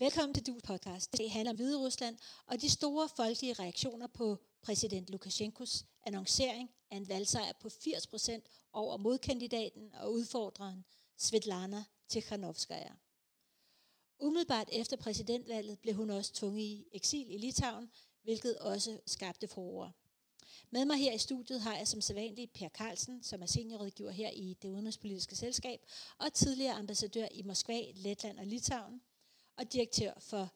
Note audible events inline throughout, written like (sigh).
Velkommen til DUS podcast. Det handler om Hvide Rusland og de store folkelige reaktioner på præsident Lukashenkos annoncering af en valgsejr på 80% over modkandidaten og udfordreren Svetlana Tikhanovskaya. Umiddelbart efter præsidentvalget blev hun også tvunget i eksil i Litauen, hvilket også skabte forår. Med mig her i studiet har jeg som sædvanlig Per Carlsen, som er seniorrådgiver her i det udenrigspolitiske selskab, og tidligere ambassadør i Moskva, Letland og Litauen, og direktør for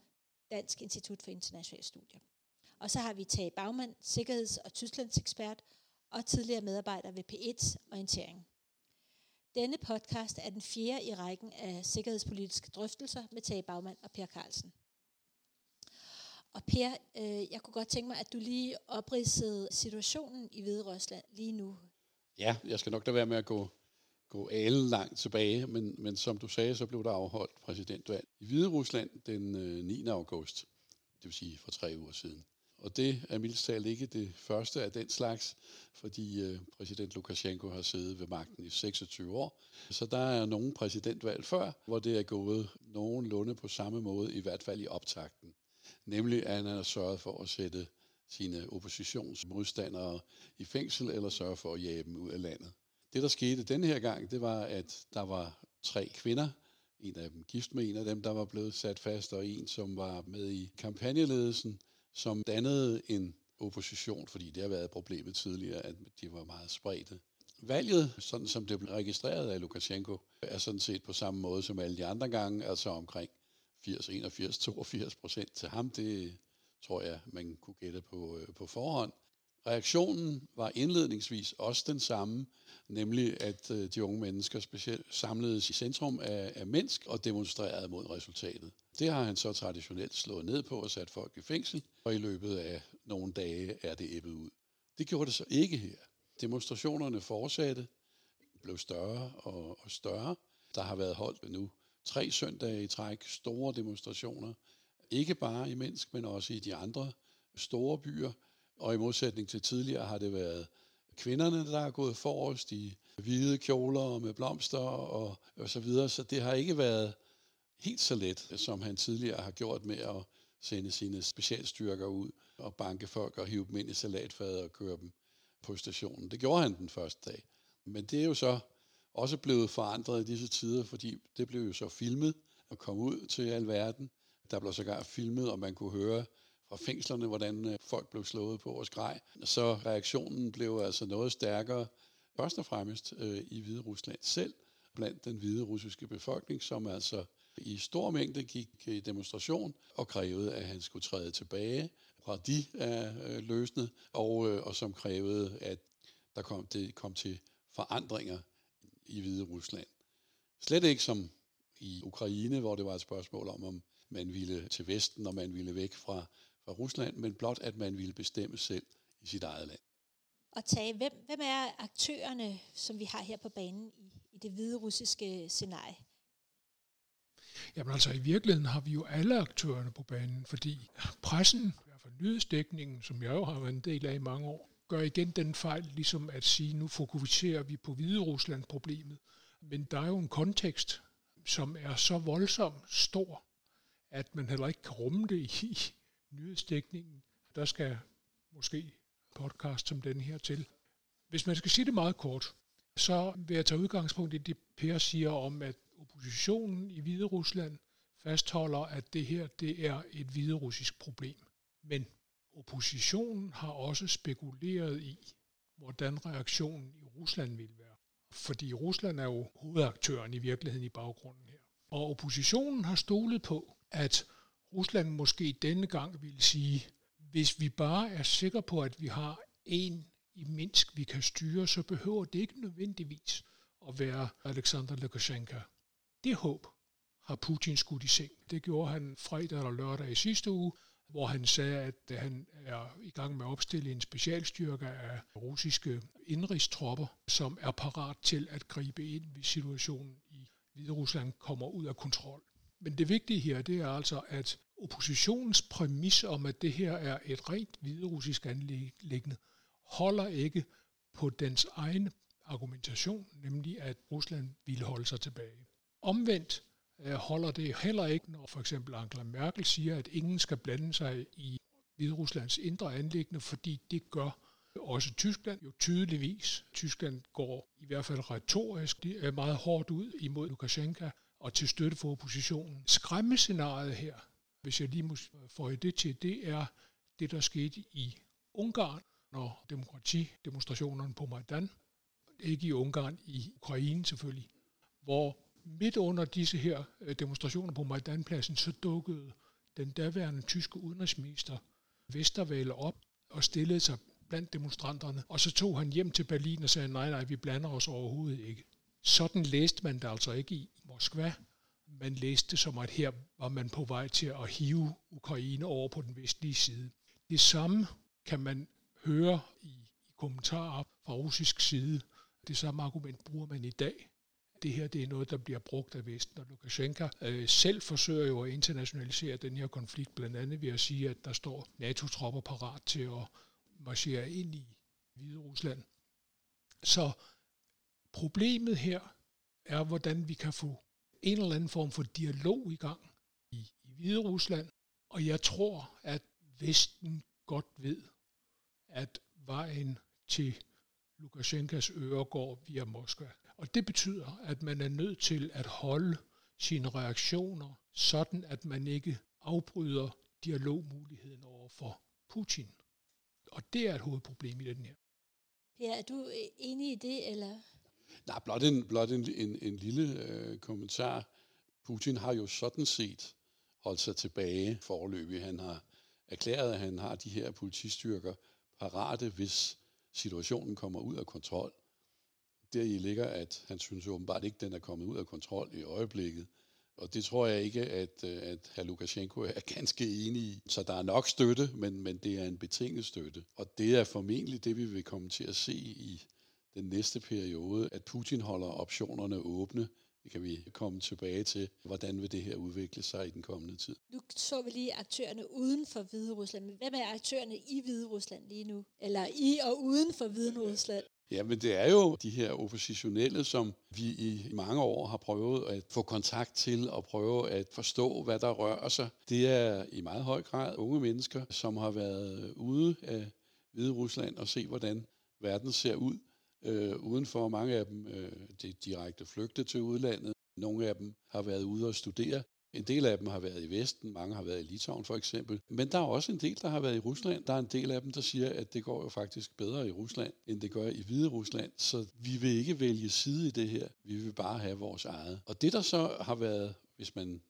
Dansk Institut for Internationale Studier. Og så har vi Tage Bagmand, sikkerheds- og Tysklands ekspert, og tidligere medarbejder ved P1 Orientering. Denne podcast er den fjerde i rækken af sikkerhedspolitiske drøftelser med Tage Bagmand og Per Carlsen. Og Per, øh, jeg kunne godt tænke mig, at du lige opridsede situationen i Hvide Rusland lige nu. Ja, jeg skal nok da være med at gå, gå alle langt tilbage, men, men som du sagde, så blev der afholdt præsidentvalg i Hvide Rusland den øh, 9. august, det vil sige for tre uger siden. Og det er mildst talt ikke det første af den slags, fordi øh, præsident Lukashenko har siddet ved magten i 26 år. Så der er nogle præsidentvalg før, hvor det er gået nogenlunde på samme måde, i hvert fald i optakten. Nemlig at han har sørget for at sætte sine oppositionsmodstandere i fængsel, eller sørge for at jage dem ud af landet. Det, der skete denne her gang, det var, at der var tre kvinder, en af dem gift med en af dem, der var blevet sat fast, og en, som var med i kampagneledelsen, som dannede en opposition, fordi det har været problemet tidligere, at de var meget spredte. Valget, sådan som det blev registreret af Lukashenko, er sådan set på samme måde som alle de andre gange, altså omkring 80, 81, 82 procent til ham. Det tror jeg, man kunne gætte på, øh, på forhånd. Reaktionen var indledningsvis også den samme, nemlig at øh, de unge mennesker specielt samledes i centrum af, af Minsk og demonstrerede mod resultatet. Det har han så traditionelt slået ned på og sat folk i fængsel, og i løbet af nogle dage er det æbbet ud. Det gjorde det så ikke her. Demonstrationerne fortsatte, blev større og, og større. Der har været holdt nu tre søndage i træk store demonstrationer, ikke bare i Minsk, men også i de andre store byer. Og i modsætning til tidligere har det været kvinderne, der er gået forrest i hvide kjoler med blomster og, og så videre. Så det har ikke været helt så let, som han tidligere har gjort med at sende sine specialstyrker ud og banke folk og hive dem ind i salatfadet og køre dem på stationen. Det gjorde han den første dag. Men det er jo så også blevet forandret i disse tider, fordi det blev jo så filmet og kom ud til alverden. Der blev sågar filmet, og man kunne høre og fængslerne, hvordan øh, folk blev slået på og skreg. Så reaktionen blev altså noget stærkere, først og fremmest øh, i Hvide Rusland selv, blandt den hvide russiske befolkning, som altså i stor mængde gik i demonstration og krævede, at han skulle træde tilbage fra de øh, øh løsne, og, øh, og som krævede, at der kom, det kom til forandringer i Hvide Rusland. Slet ikke som i Ukraine, hvor det var et spørgsmål om, om man ville til Vesten, og man ville væk fra, fra Rusland, men blot at man ville bestemme selv i sit eget land. Og tage, hvem, hvem er aktørerne, som vi har her på banen i, i det hvide russiske scenarie? Jamen altså, i virkeligheden har vi jo alle aktørerne på banen, fordi pressen, i hvert fald nyhedsdækningen, som jeg jo har været en del af i mange år, gør igen den fejl, ligesom at sige, nu fokuserer vi på Hvide Rusland problemet. Men der er jo en kontekst, som er så voldsom stor, at man heller ikke kan rumme det i nyhedsdækningen. Der skal måske podcast som den her til. Hvis man skal sige det meget kort, så vil jeg tage udgangspunkt i det, Per siger om, at oppositionen i Hvide Rusland fastholder, at det her det er et hviderussisk problem. Men oppositionen har også spekuleret i, hvordan reaktionen i Rusland vil være. Fordi Rusland er jo hovedaktøren i virkeligheden i baggrunden her. Og oppositionen har stolet på, at Rusland måske denne gang vil sige, hvis vi bare er sikre på, at vi har en i Minsk, vi kan styre, så behøver det ikke nødvendigvis at være Alexander Lukashenko. Det håb har Putin skudt i seng. Det gjorde han fredag eller lørdag i sidste uge, hvor han sagde, at han er i gang med at opstille en specialstyrke af russiske indrigstropper, som er parat til at gribe ind, hvis situationen i Hvide Rusland kommer ud af kontrol. Men det vigtige her, det er altså, at oppositionens præmis om, at det her er et rent hviderussisk anlæggende, holder ikke på dens egen argumentation, nemlig at Rusland ville holde sig tilbage. Omvendt øh, holder det heller ikke, når for eksempel Angela Merkel siger, at ingen skal blande sig i Hvideruslands indre anlæggende, fordi det gør også Tyskland jo tydeligvis. Tyskland går i hvert fald retorisk meget hårdt ud imod Lukashenka og til støtte for oppositionen. Skræmmescenariet her, hvis jeg lige må få det til, det er det, der skete i Ungarn, når demokratidemonstrationerne på Majdan, ikke i Ungarn, i Ukraine selvfølgelig, hvor midt under disse her øh, demonstrationer på Majdanpladsen, så dukkede den daværende tyske udenrigsminister Vestervale op og stillede sig blandt demonstranterne, og så tog han hjem til Berlin og sagde, nej, nej, vi blander os overhovedet ikke. Sådan læste man det altså ikke i Moskva. Man læste det som, at her var man på vej til at hive Ukraine over på den vestlige side. Det samme kan man høre i, i kommentarer fra russisk side. Det samme argument bruger man i dag. Det her det er noget, der bliver brugt af Vesten, og Lukashenko øh, selv forsøger jo at internationalisere den her konflikt, blandt andet ved at sige, at der står NATO-tropper parat til at marchere ind i Hvide Rusland. Så problemet her er, hvordan vi kan få en eller anden form for dialog i gang i, i Hvide Rusland, og jeg tror, at Vesten godt ved, at vejen til Lukashenkas øre går via Moskva. Og det betyder, at man er nødt til at holde sine reaktioner sådan, at man ikke afbryder dialogmuligheden over for Putin. Og det er et hovedproblem i den her. Ja, er du øh, enig i det, eller? Nej, blot en, blot en, en, en lille øh, kommentar. Putin har jo sådan set holdt sig tilbage forløbig. Han har erklæret, at han har de her politistyrker parate, hvis situationen kommer ud af kontrol. Der i ligger, at han synes åbenbart ikke, at den er kommet ud af kontrol i øjeblikket. Og det tror jeg ikke, at, øh, at hr. Lukashenko er (laughs) ganske enig i. Så der er nok støtte, men, men det er en betinget støtte. Og det er formentlig det, vi vil komme til at se i den næste periode, at Putin holder optionerne åbne. Det kan vi komme tilbage til. Hvordan vil det her udvikle sig i den kommende tid? Nu så vi lige aktørerne uden for Hvide Rusland. Men hvem er aktørerne i Hvide Rusland lige nu? Eller i og uden for Hvide Rusland? Ja, men det er jo de her oppositionelle, som vi i mange år har prøvet at få kontakt til og prøve at forstå, hvad der rører sig. Det er i meget høj grad unge mennesker, som har været ude af Hvide Rusland og se, hvordan verden ser ud. Øh, udenfor mange af dem øh, de direkte flygtet til udlandet. Nogle af dem har været ude og studere. En del af dem har været i Vesten, mange har været i Litauen for eksempel. Men der er også en del, der har været i Rusland. Der er en del af dem, der siger, at det går jo faktisk bedre i Rusland, end det gør i Hvide Rusland. Så vi vil ikke vælge side i det her. Vi vil bare have vores eget. Og det, der så har været, hvis man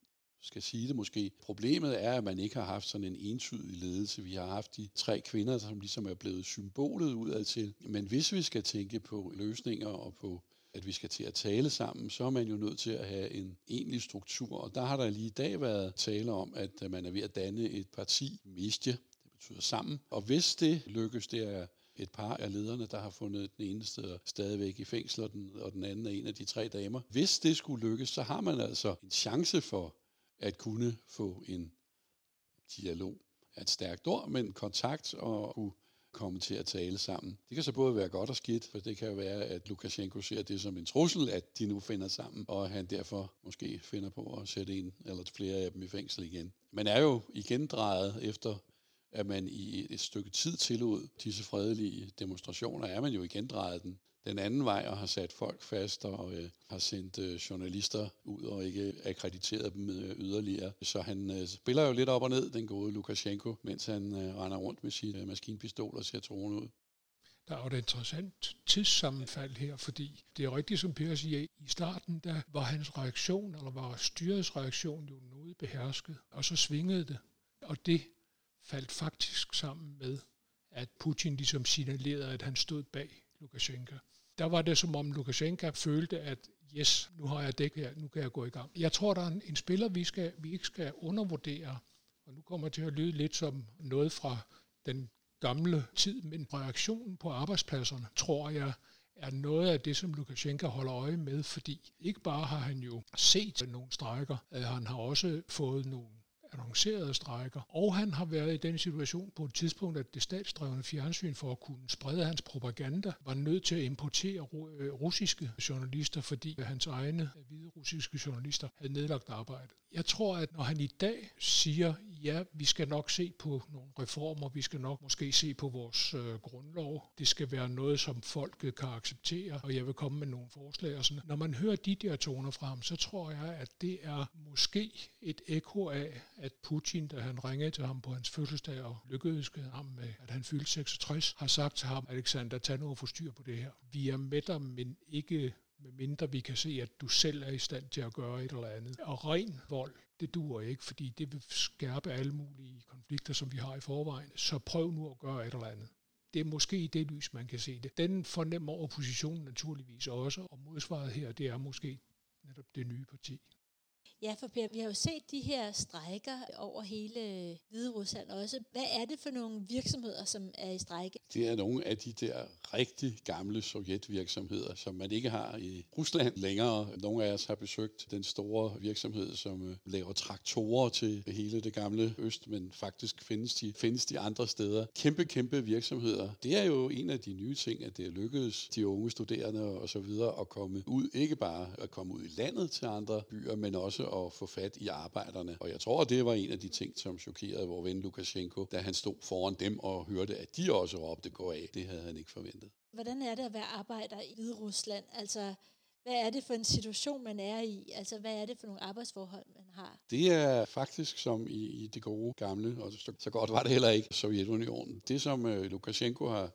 skal sige det måske. Problemet er, at man ikke har haft sådan en entydig ledelse. Vi har haft de tre kvinder, som ligesom er blevet symbolet udad til. Men hvis vi skal tænke på løsninger og på at vi skal til at tale sammen, så er man jo nødt til at have en egentlig struktur. Og der har der lige i dag været tale om, at man er ved at danne et parti, Mistje, det betyder sammen. Og hvis det lykkes, det er et par af lederne, der har fundet den eneste stadigvæk i fængsel, og den, og den anden er en af de tre damer. Hvis det skulle lykkes, så har man altså en chance for at kunne få en dialog er et stærkt ord, men kontakt og kunne komme til at tale sammen. Det kan så både være godt og skidt, for det kan jo være, at Lukashenko ser det som en trussel, at de nu finder sammen, og han derfor måske finder på at sætte en eller flere af dem i fængsel igen. Man er jo igen drejet efter at man i et stykke tid tillod disse fredelige demonstrationer, er man jo igen drejet den, den anden vej og har sat folk fast og øh, har sendt øh, journalister ud og ikke akkrediteret dem øh, yderligere. Så han øh, spiller jo lidt op og ned, den gode Lukashenko, mens han øh, render rundt med sin øh, maskinpistol og ser troen ud. Der er jo et interessant tidssammenfald her, fordi det er rigtigt, som Per siger, i starten der var hans reaktion, eller var styrets reaktion jo noget behersket, og så svingede det. Og det faldt faktisk sammen med, at Putin ligesom signalerede, at han stod bag Lukashenko. Der var det som om Lukashenko følte, at yes, nu har jeg dæk her, nu kan jeg gå i gang. Jeg tror, der er en, en spiller, vi, skal, vi ikke skal undervurdere, og nu kommer det til at lyde lidt som noget fra den gamle tid, men reaktionen på arbejdspladserne, tror jeg, er noget af det, som Lukashenko holder øje med, fordi ikke bare har han jo set nogle strækker, øh, han har også fået nogle annoncerede strækker. Og han har været i den situation på et tidspunkt, at det statsdrevne fjernsyn for at kunne sprede hans propaganda var nødt til at importere øh, russiske journalister, fordi hans egne øh, hvide russiske journalister havde nedlagt arbejde. Jeg tror, at når han i dag siger, ja, vi skal nok se på nogle reformer, vi skal nok måske se på vores øh, grundlov, det skal være noget, som folket kan acceptere, og jeg vil komme med nogle forslag og sådan. Når man hører de der toner fra ham, så tror jeg, at det er måske et ekko af, at Putin, da han ringede til ham på hans fødselsdag og lykkedes ham med, at han fyldte 66, har sagt til ham, Alexander, tag nu og få styr på det her. Vi er med dig, men ikke medmindre vi kan se, at du selv er i stand til at gøre et eller andet. Og ren vold, det duer ikke, fordi det vil skærpe alle mulige konflikter, som vi har i forvejen. Så prøv nu at gøre et eller andet. Det er måske i det lys, man kan se det. Den fornemmer oppositionen naturligvis også, og modsvaret her, det er måske netop det nye parti. Ja, for Per, vi har jo set de her strejker over hele øh, Hvide Rusland også. Hvad er det for nogle virksomheder, som er i strejke? Det er nogle af de der rigtig gamle sovjetvirksomheder, som man ikke har i Rusland længere. Nogle af os har besøgt den store virksomhed, som øh, laver traktorer til hele det gamle Øst, men faktisk findes de, findes de andre steder. Kæmpe, kæmpe virksomheder. Det er jo en af de nye ting, at det er lykkedes de unge studerende og så videre at komme ud, ikke bare at komme ud i landet til andre byer, men også at få fat i arbejderne. Og jeg tror, det var en af de ting, som chokerede vores ven Lukashenko, da han stod foran dem og hørte, at de også råbte gå af. Det havde han ikke forventet. Hvordan er det at være arbejder i Hvide Rusland? Altså, hvad er det for en situation, man er i? Altså, hvad er det for nogle arbejdsforhold, man har? Det er faktisk som i, i det gode gamle, og så, så godt var det heller ikke, Sovjetunionen. Det, som uh, Lukashenko har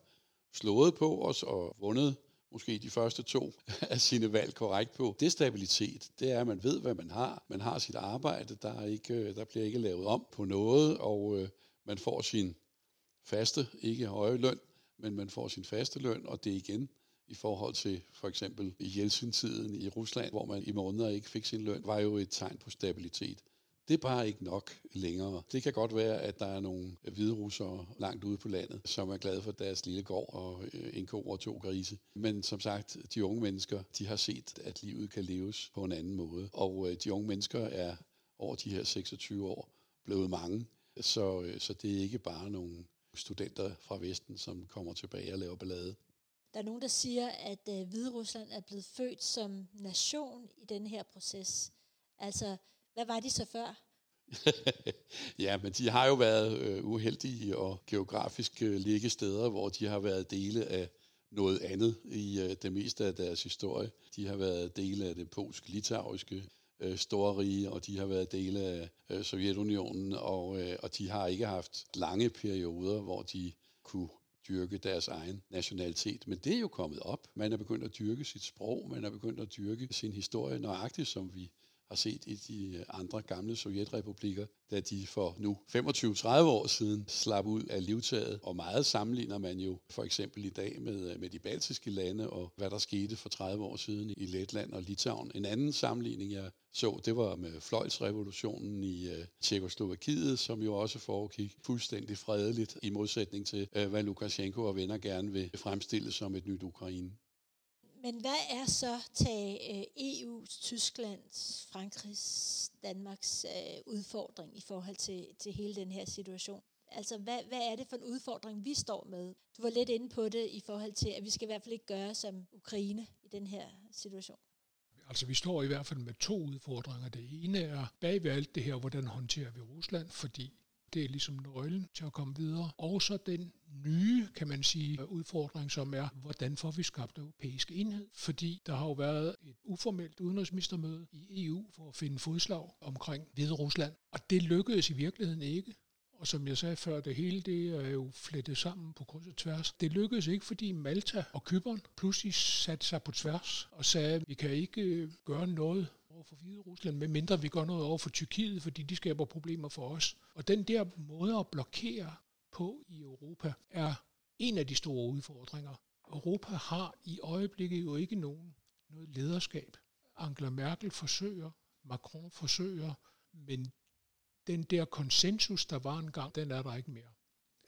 slået på os og vundet måske de første to (laughs) af sine valg korrekt på. Det stabilitet, det er, at man ved, hvad man har. Man har sit arbejde, der, er ikke, øh, der bliver ikke lavet om på noget, og øh, man får sin faste, ikke høje løn, men man får sin faste løn, og det igen i forhold til for eksempel i Jeltsin-tiden i Rusland, hvor man i måneder ikke fik sin løn, var jo et tegn på stabilitet. Det er bare ikke nok længere. Det kan godt være, at der er nogle hvide russere langt ude på landet, som er glade for deres lille gård og øh, en ko og to grise. Men som sagt, de unge mennesker, de har set, at livet kan leves på en anden måde. Og øh, de unge mennesker er over de her 26 år blevet mange. Så, øh, så det er ikke bare nogle studenter fra Vesten, som kommer tilbage og laver ballade. Der er nogen, der siger, at øh, Hvide Rusland er blevet født som nation i den her proces. Altså, hvad var de så før? (laughs) ja, men de har jo været øh, uheldige og geografisk øh, ligge steder, hvor de har været dele af noget andet i øh, det meste af deres historie. De har været dele af det polsk-litauiske øh, storrige, og de har været dele af øh, Sovjetunionen, og, øh, og de har ikke haft lange perioder, hvor de kunne dyrke deres egen nationalitet. Men det er jo kommet op. Man er begyndt at dyrke sit sprog, man er begyndt at dyrke sin historie, nøjagtigt som vi har set i de øh, andre gamle sovjetrepublikker, da de for nu 25-30 år siden slap ud af livtaget. Og meget sammenligner man jo for eksempel i dag med, øh, med de baltiske lande og hvad der skete for 30 år siden i Letland og Litauen. En anden sammenligning, jeg så, det var med fløjtsrevolutionen i øh, Tjekoslovakiet, som jo også foregik fuldstændig fredeligt i modsætning til, øh, hvad Lukashenko og venner gerne vil fremstille som et nyt Ukraine. Men hvad er så tag øh, EU, Tysklands, Frankrigs, Danmarks øh, udfordring i forhold til, til hele den her situation? Altså, hvad, hvad er det for en udfordring, vi står med? Du var lidt inde på det i forhold til, at vi skal i hvert fald ikke gøre som Ukraine i den her situation. Altså vi står i hvert fald med to udfordringer. Det ene er bag ved alt det her, hvordan håndterer vi Rusland, fordi det er ligesom nøglen til at komme videre. Og så den nye, kan man sige, udfordring, som er, hvordan får vi skabt europæisk enhed? Fordi der har jo været et uformelt udenrigsministermøde i EU for at finde fodslag omkring Hvide Rusland. Og det lykkedes i virkeligheden ikke. Og som jeg sagde før, det hele det er jo flettet sammen på kryds og tværs. Det lykkedes ikke, fordi Malta og Kypern pludselig satte sig på tværs og sagde, at vi kan ikke øh, gøre noget over for Hvide Rusland, medmindre vi gør noget over for Tyrkiet, fordi de skaber problemer for os. Og den der måde at blokere på i Europa er en af de store udfordringer. Europa har i øjeblikket jo ikke nogen noget lederskab. Angela Merkel forsøger, Macron forsøger, men den der konsensus, der var engang, den er der ikke mere.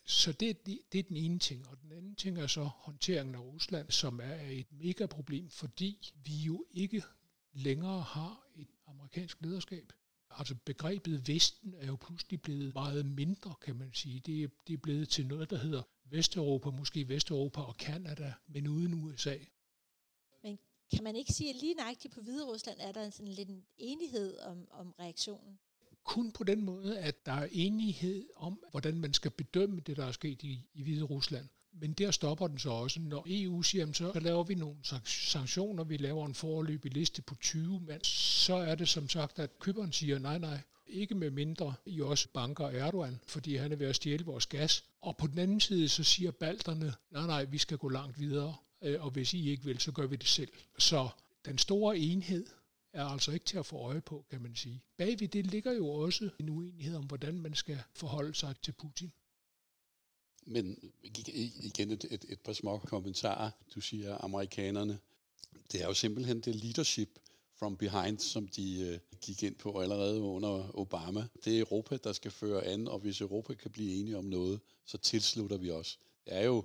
Så det, det, det er den ene ting. Og den anden ting er så håndteringen af Rusland, som er et megaproblem, fordi vi jo ikke længere har et amerikansk lederskab. Altså begrebet Vesten er jo pludselig blevet meget mindre, kan man sige. Det er, det er blevet til noget, der hedder Vesteuropa, måske Vesteuropa og Kanada, men uden USA. Men kan man ikke sige, at lige nøjagtigt på Hvide Rusland er der sådan lidt en enighed om, om reaktionen? Kun på den måde, at der er enighed om, hvordan man skal bedømme det, der er sket i, i Hvide Rusland. Men der stopper den så også. Når EU siger, så laver vi nogle sanktioner, vi laver en forløbig liste på 20 mand, så er det som sagt, at køberen siger, nej, nej, ikke med mindre I også banker Erdogan, fordi han er ved at stjæle vores gas. Og på den anden side, så siger balterne, nej, nej, vi skal gå langt videre, øh, og hvis I ikke vil, så gør vi det selv. Så den store enhed er altså ikke til at få øje på, kan man sige. Bagved det ligger jo også en uenighed om, hvordan man skal forholde sig til Putin. Men igen et, et, et par små kommentarer. Du siger amerikanerne. Det er jo simpelthen det leadership from behind, som de øh, gik ind på allerede under Obama. Det er Europa, der skal føre an, og hvis Europa kan blive enige om noget, så tilslutter vi os. Det er jo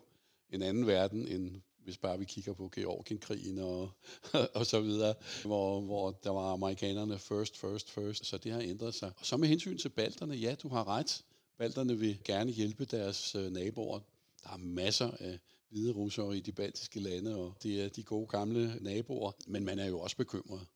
en anden verden, end hvis bare vi kigger på Georgienkrigen og, (laughs) og så videre, hvor, hvor der var amerikanerne first, first, first, så det har ændret sig. Og så med hensyn til balterne, ja, du har ret. Balterne vil gerne hjælpe deres øh, naboer. Der er masser af hvide russere i de baltiske lande, og det er de gode gamle naboer. Men man er jo også bekymret.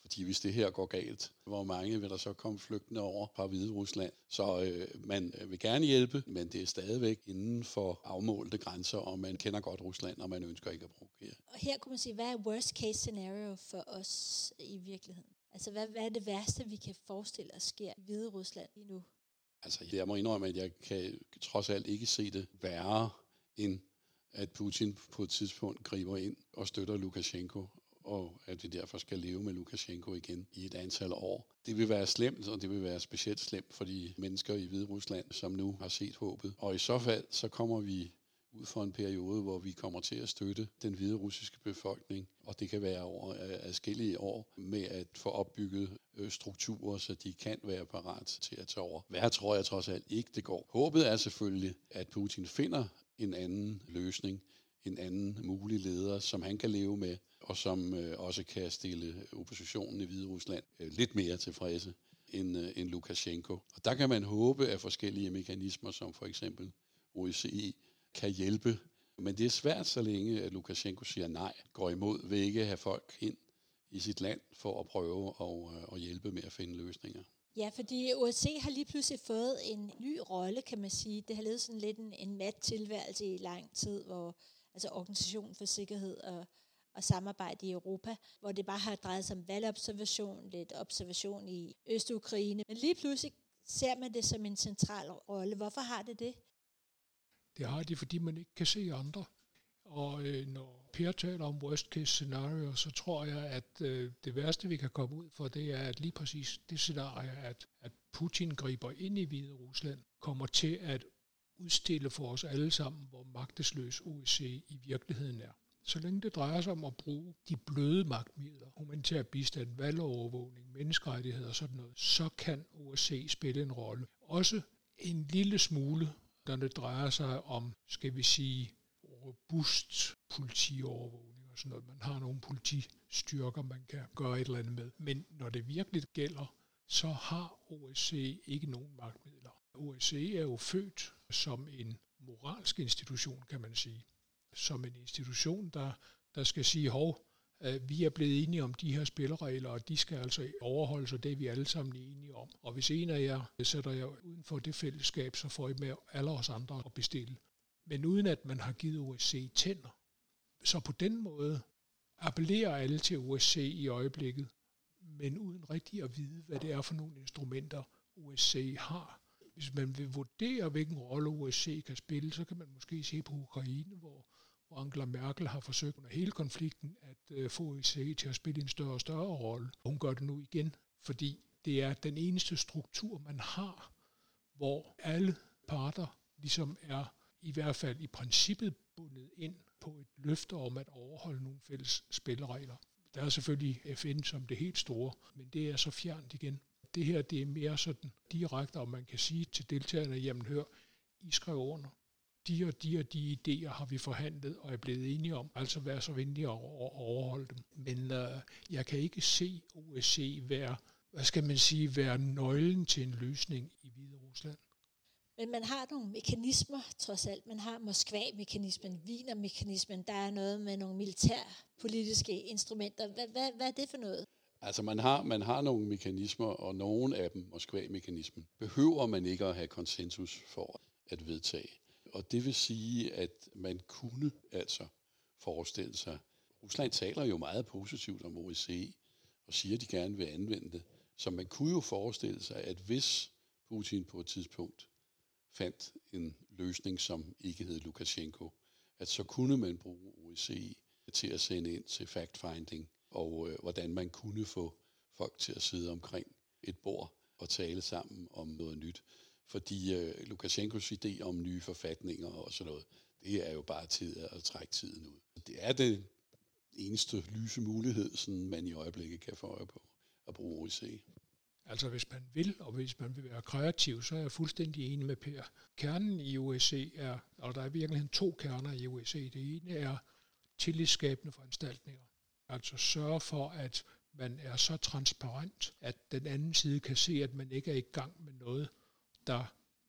Fordi hvis det her går galt, hvor mange vil der så komme flygtende over fra Hvide Rusland? Så øh, man øh, vil gerne hjælpe, men det er stadigvæk inden for afmålte grænser, og man kender godt Rusland, og man ønsker ikke at provokere. Og her kunne man sige, hvad er worst case scenario for os i virkeligheden? Altså, hvad, hvad er det værste, vi kan forestille os sker i Hvide Rusland lige nu? Altså, jeg må indrømme, at jeg kan trods alt ikke se det værre, end at Putin på et tidspunkt griber ind og støtter Lukashenko, og at vi derfor skal leve med Lukashenko igen i et antal år. Det vil være slemt, og det vil være specielt slemt for de mennesker i Hvide Rusland, som nu har set håbet. Og i så fald, så kommer vi ud for en periode, hvor vi kommer til at støtte den hvide russiske befolkning, og det kan være over øh, adskillige år, med at få opbygget øh, strukturer, så de kan være parat til at tage over. Hvad tror jeg trods alt ikke, det går. Håbet er selvfølgelig, at Putin finder en anden løsning, en anden mulig leder, som han kan leve med, og som øh, også kan stille oppositionen i Hvide Rusland lidt mere tilfredse end, end Lukashenko. Og der kan man håbe, at forskellige mekanismer, som for eksempel OSCE, kan hjælpe. Men det er svært, så længe at Lukashenko siger nej, går imod, vil ikke have folk ind i sit land for at prøve at, øh, at hjælpe med at finde løsninger. Ja, fordi OSCE har lige pludselig fået en ny rolle, kan man sige. Det har levet sådan lidt en, en mat tilværelse i lang tid, hvor altså Organisationen for Sikkerhed og, og Samarbejde i Europa, hvor det bare har drejet sig om valgobservation, lidt observation i Øst-Ukraine. Men lige pludselig ser man det som en central rolle. Hvorfor har det det? Det har de, fordi man ikke kan se andre. Og øh, når Per taler om worst case scenario, så tror jeg, at øh, det værste, vi kan komme ud for, det er, at lige præcis det scenarie, at, at Putin griber ind i Hvide Rusland, kommer til at udstille for os alle sammen, hvor magtesløs OSCE i virkeligheden er. Så længe det drejer sig om at bruge de bløde magtmidler, humanitær bistand, valgovervågning, menneskerettigheder og sådan noget, så kan OSCE spille en rolle. Også en lille smule når det drejer sig om, skal vi sige, robust politiovervågning og sådan noget. Man har nogle politistyrker, man kan gøre et eller andet med. Men når det virkelig gælder, så har OSCE ikke nogen magtmidler. OSCE er jo født som en moralsk institution, kan man sige. Som en institution, der, der skal sige, hov, Øh, vi er blevet enige om de her spilleregler, og de skal altså overholdes, og det er vi alle sammen enige om. Og hvis en af jer sætter jer uden for det fællesskab, så får I med alle os andre at bestille. Men uden at man har givet OSCE tænder. Så på den måde appellerer alle til OSCE i øjeblikket, men uden rigtig at vide, hvad det er for nogle instrumenter, OSCE har. Hvis man vil vurdere, hvilken rolle OSCE kan spille, så kan man måske se på Ukraine, hvor hvor Angela Merkel har forsøgt under hele konflikten at øh, få OSCE til at spille en større og større rolle. Hun gør det nu igen, fordi det er den eneste struktur, man har, hvor alle parter ligesom er i hvert fald i princippet bundet ind på et løfte om at overholde nogle fælles spilleregler. Der er selvfølgelig FN som det helt store, men det er så fjernt igen. Det her det er mere sådan direkte, om man kan sige til deltagerne, jamen hør, I skrev under de og de og de idéer har vi forhandlet og er blevet enige om, altså være så venlige at overholde dem. Men øh, jeg kan ikke se OSCE være hvad skal man sige, være nøglen til en løsning i Hvide Rusland. Men man har nogle mekanismer, trods alt. Man har Moskva-mekanismen, Wiener-mekanismen, der er noget med nogle militærpolitiske instrumenter. Hvad, hvad, hvad er det for noget? Altså man har, man har nogle mekanismer, og nogle af dem, Moskva-mekanismen, behøver man ikke at have konsensus for at vedtage. Og det vil sige, at man kunne altså forestille sig, Rusland taler jo meget positivt om OSCE, og siger, at de gerne vil anvende det. Så man kunne jo forestille sig, at hvis Putin på et tidspunkt fandt en løsning, som ikke hed Lukashenko, at så kunne man bruge OSCE til at sende ind til fact-finding, og øh, hvordan man kunne få folk til at sidde omkring et bord og tale sammen om noget nyt. Fordi øh, Lukashenkos idé om nye forfatninger og sådan noget, det er jo bare tid at trække tiden ud. Det er det eneste lyse mulighed, sådan man i øjeblikket kan få øje på at bruge OSCE. Altså hvis man vil, og hvis man vil være kreativ, så er jeg fuldstændig enig med Per. Kernen i OSCE er, og der er virkelig to kerner i OSCE. Det ene er tillidsskabende foranstaltninger. Altså sørge for, at man er så transparent, at den anden side kan se, at man ikke er i gang med noget, der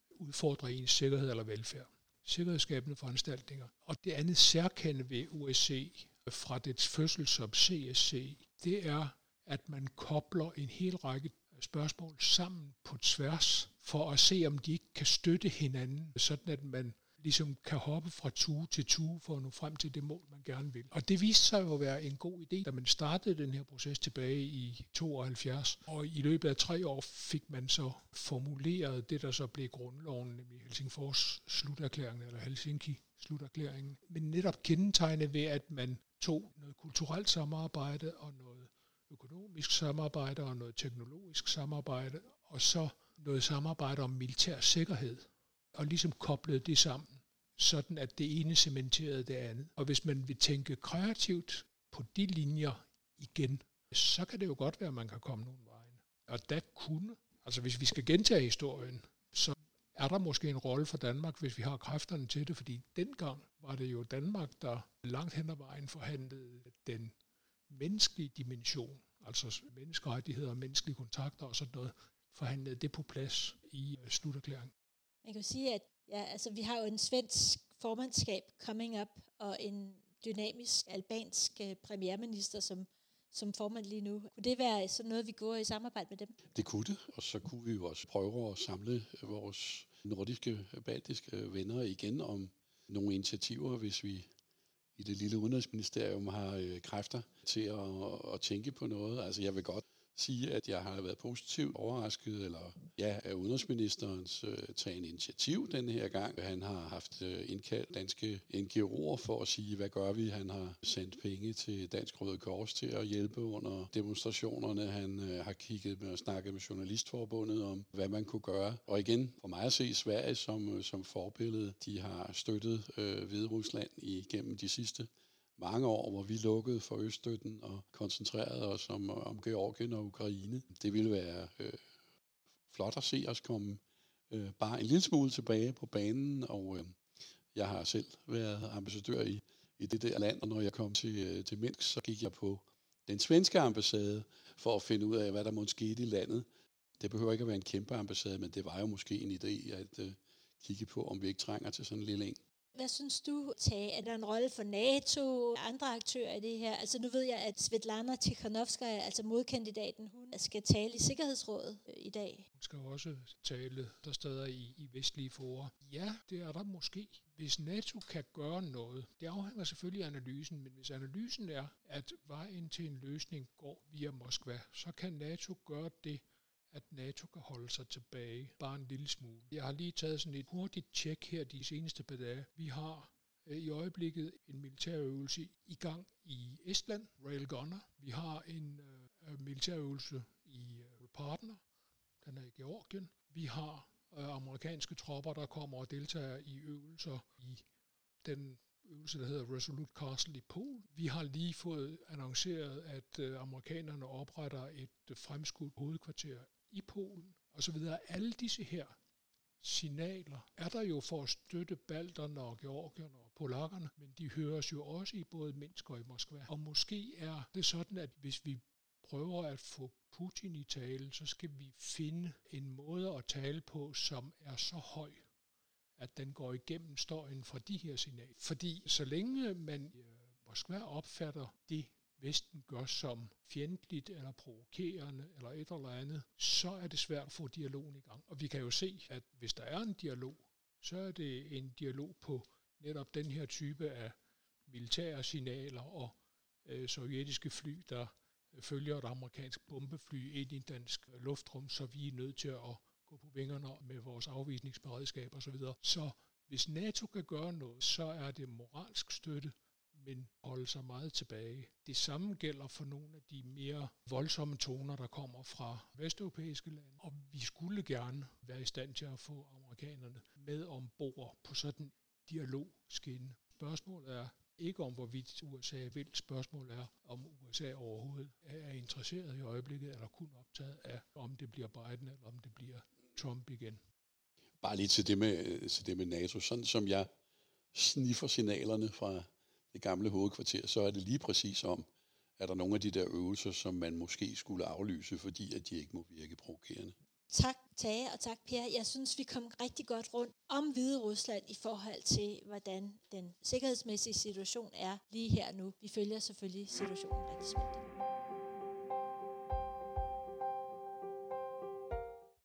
udfordrer ens sikkerhed eller velfærd. Sikkerhedsskabende foranstaltninger. Og det andet særkende ved OSCE fra dets fødsel som CSC, det er, at man kobler en hel række spørgsmål sammen på tværs, for at se, om de ikke kan støtte hinanden, sådan at man ligesom kan hoppe fra tue til tue for at nå frem til det mål, man gerne vil. Og det viste sig jo at være en god idé, da man startede den her proces tilbage i 72. Og i løbet af tre år fik man så formuleret det, der så blev grundloven, nemlig Helsingfors sluterklæringen, eller Helsinki sluterklæringen. Men netop kendetegnet ved, at man tog noget kulturelt samarbejde og noget økonomisk samarbejde og noget teknologisk samarbejde, og så noget samarbejde om militær sikkerhed, og ligesom koblede det sammen, sådan at det ene cementerede det andet. Og hvis man vil tænke kreativt på de linjer igen, så kan det jo godt være, at man kan komme nogle vejen. Og der kunne, altså hvis vi skal gentage historien, så er der måske en rolle for Danmark, hvis vi har kræfterne til det, fordi dengang var det jo Danmark, der langt hen ad vejen forhandlede den menneskelige dimension, altså menneskerettigheder, menneskelige kontakter og sådan noget, forhandlede det på plads i øh, sluterklæringen. Man kan jo sige, at ja, altså, vi har jo en svensk formandskab coming up, og en dynamisk albansk øh, premierminister, som, som formand lige nu. Kunne det være sådan noget, vi går i samarbejde med dem? Det kunne det, og så kunne vi jo også prøve at samle vores nordiske, baltiske venner igen om nogle initiativer, hvis vi i det lille udenrigsministerium har øh, kræfter til at, at tænke på noget. Altså jeg vil godt sige, at jeg har været positivt overrasket, eller ja, af udenrigsministerens øh, tagen initiativ den her gang. Han har haft øh, indkaldt danske NGO'er for at sige, hvad gør vi? Han har sendt penge til Dansk Røde Kors til at hjælpe under demonstrationerne. Han øh, har kigget med og snakket med Journalistforbundet om, hvad man kunne gøre. Og igen, for mig at se Sverige som, øh, som forbillede, de har støttet øh, Hvide Rusland igennem de sidste mange år, hvor vi lukkede for Øststøtten og koncentrerede os om, om Georgien og Ukraine. Det ville være øh, flot at se os komme øh, bare en lille smule tilbage på banen, og øh, jeg har selv været ambassadør i, i det der land, og når jeg kom til, øh, til Minsk, så gik jeg på den svenske ambassade for at finde ud af, hvad der måtte ske i landet. Det behøver ikke at være en kæmpe ambassade, men det var jo måske en idé at øh, kigge på, om vi ikke trænger til sådan en lille en. Hvad synes du, Tage? Er der en rolle for NATO, andre aktører i det her? Altså nu ved jeg, at Svetlana Tikhanovskaya, altså modkandidaten, hun skal tale i Sikkerhedsrådet øh, i dag. Hun skal også tale der steder i, i vestlige forer. Ja, det er der måske. Hvis NATO kan gøre noget, det afhænger selvfølgelig af analysen, men hvis analysen er, at vejen til en løsning går via Moskva, så kan NATO gøre det, at NATO kan holde sig tilbage bare en lille smule. Jeg har lige taget sådan et hurtigt tjek her de seneste par dage. Vi har øh, i øjeblikket en militærøvelse i gang i Estland, Rail Gunner. Vi har en øh, øh militærøvelse i øh, Partner, den er i Georgien. Vi har øh, amerikanske tropper, der kommer og deltager i øvelser i den øvelse, der hedder Resolute Castle i Polen. Vi har lige fået annonceret, at øh, amerikanerne opretter et øh, fremskudt hovedkvarter i Polen osv. Alle disse her signaler er der jo for at støtte balterne og georgierne og polakkerne, men de høres jo også i både Minsk og i Moskva. Og måske er det sådan, at hvis vi prøver at få Putin i tale, så skal vi finde en måde at tale på, som er så høj, at den går igennem støjen fra de her signaler. Fordi så længe man i øh, Moskva opfatter det, Vesten gør som fjendtligt eller provokerende eller et eller andet, så er det svært at få dialogen i gang. Og vi kan jo se, at hvis der er en dialog, så er det en dialog på netop den her type af militære signaler og øh, sovjetiske fly, der øh, følger et amerikansk bombefly ind i dansk øh, luftrum, så vi er nødt til at gå på vingerne med vores afvisningsberedskab osv. Så, så hvis NATO kan gøre noget, så er det moralsk støtte, men holde sig meget tilbage. Det samme gælder for nogle af de mere voldsomme toner, der kommer fra vesteuropæiske lande, og vi skulle gerne være i stand til at få amerikanerne med ombord på sådan en. Spørgsmålet er, ikke om, hvorvidt USA vil. Spørgsmålet er, om USA overhovedet er interesseret i øjeblikket, eller kun optaget af, om det bliver Biden, eller om det bliver Trump igen. Bare lige til det med, til det med NATO. Sådan som jeg sniffer signalerne fra det gamle hovedkvarter, så er det lige præcis om, at der nogle af de der øvelser, som man måske skulle aflyse, fordi at de ikke må virke provokerende. Tak Tage og tak Per. Jeg synes, vi kom rigtig godt rundt om Hvide Rusland i forhold til, hvordan den sikkerhedsmæssige situation er lige her nu. Vi følger selvfølgelig situationen rigtig spændt.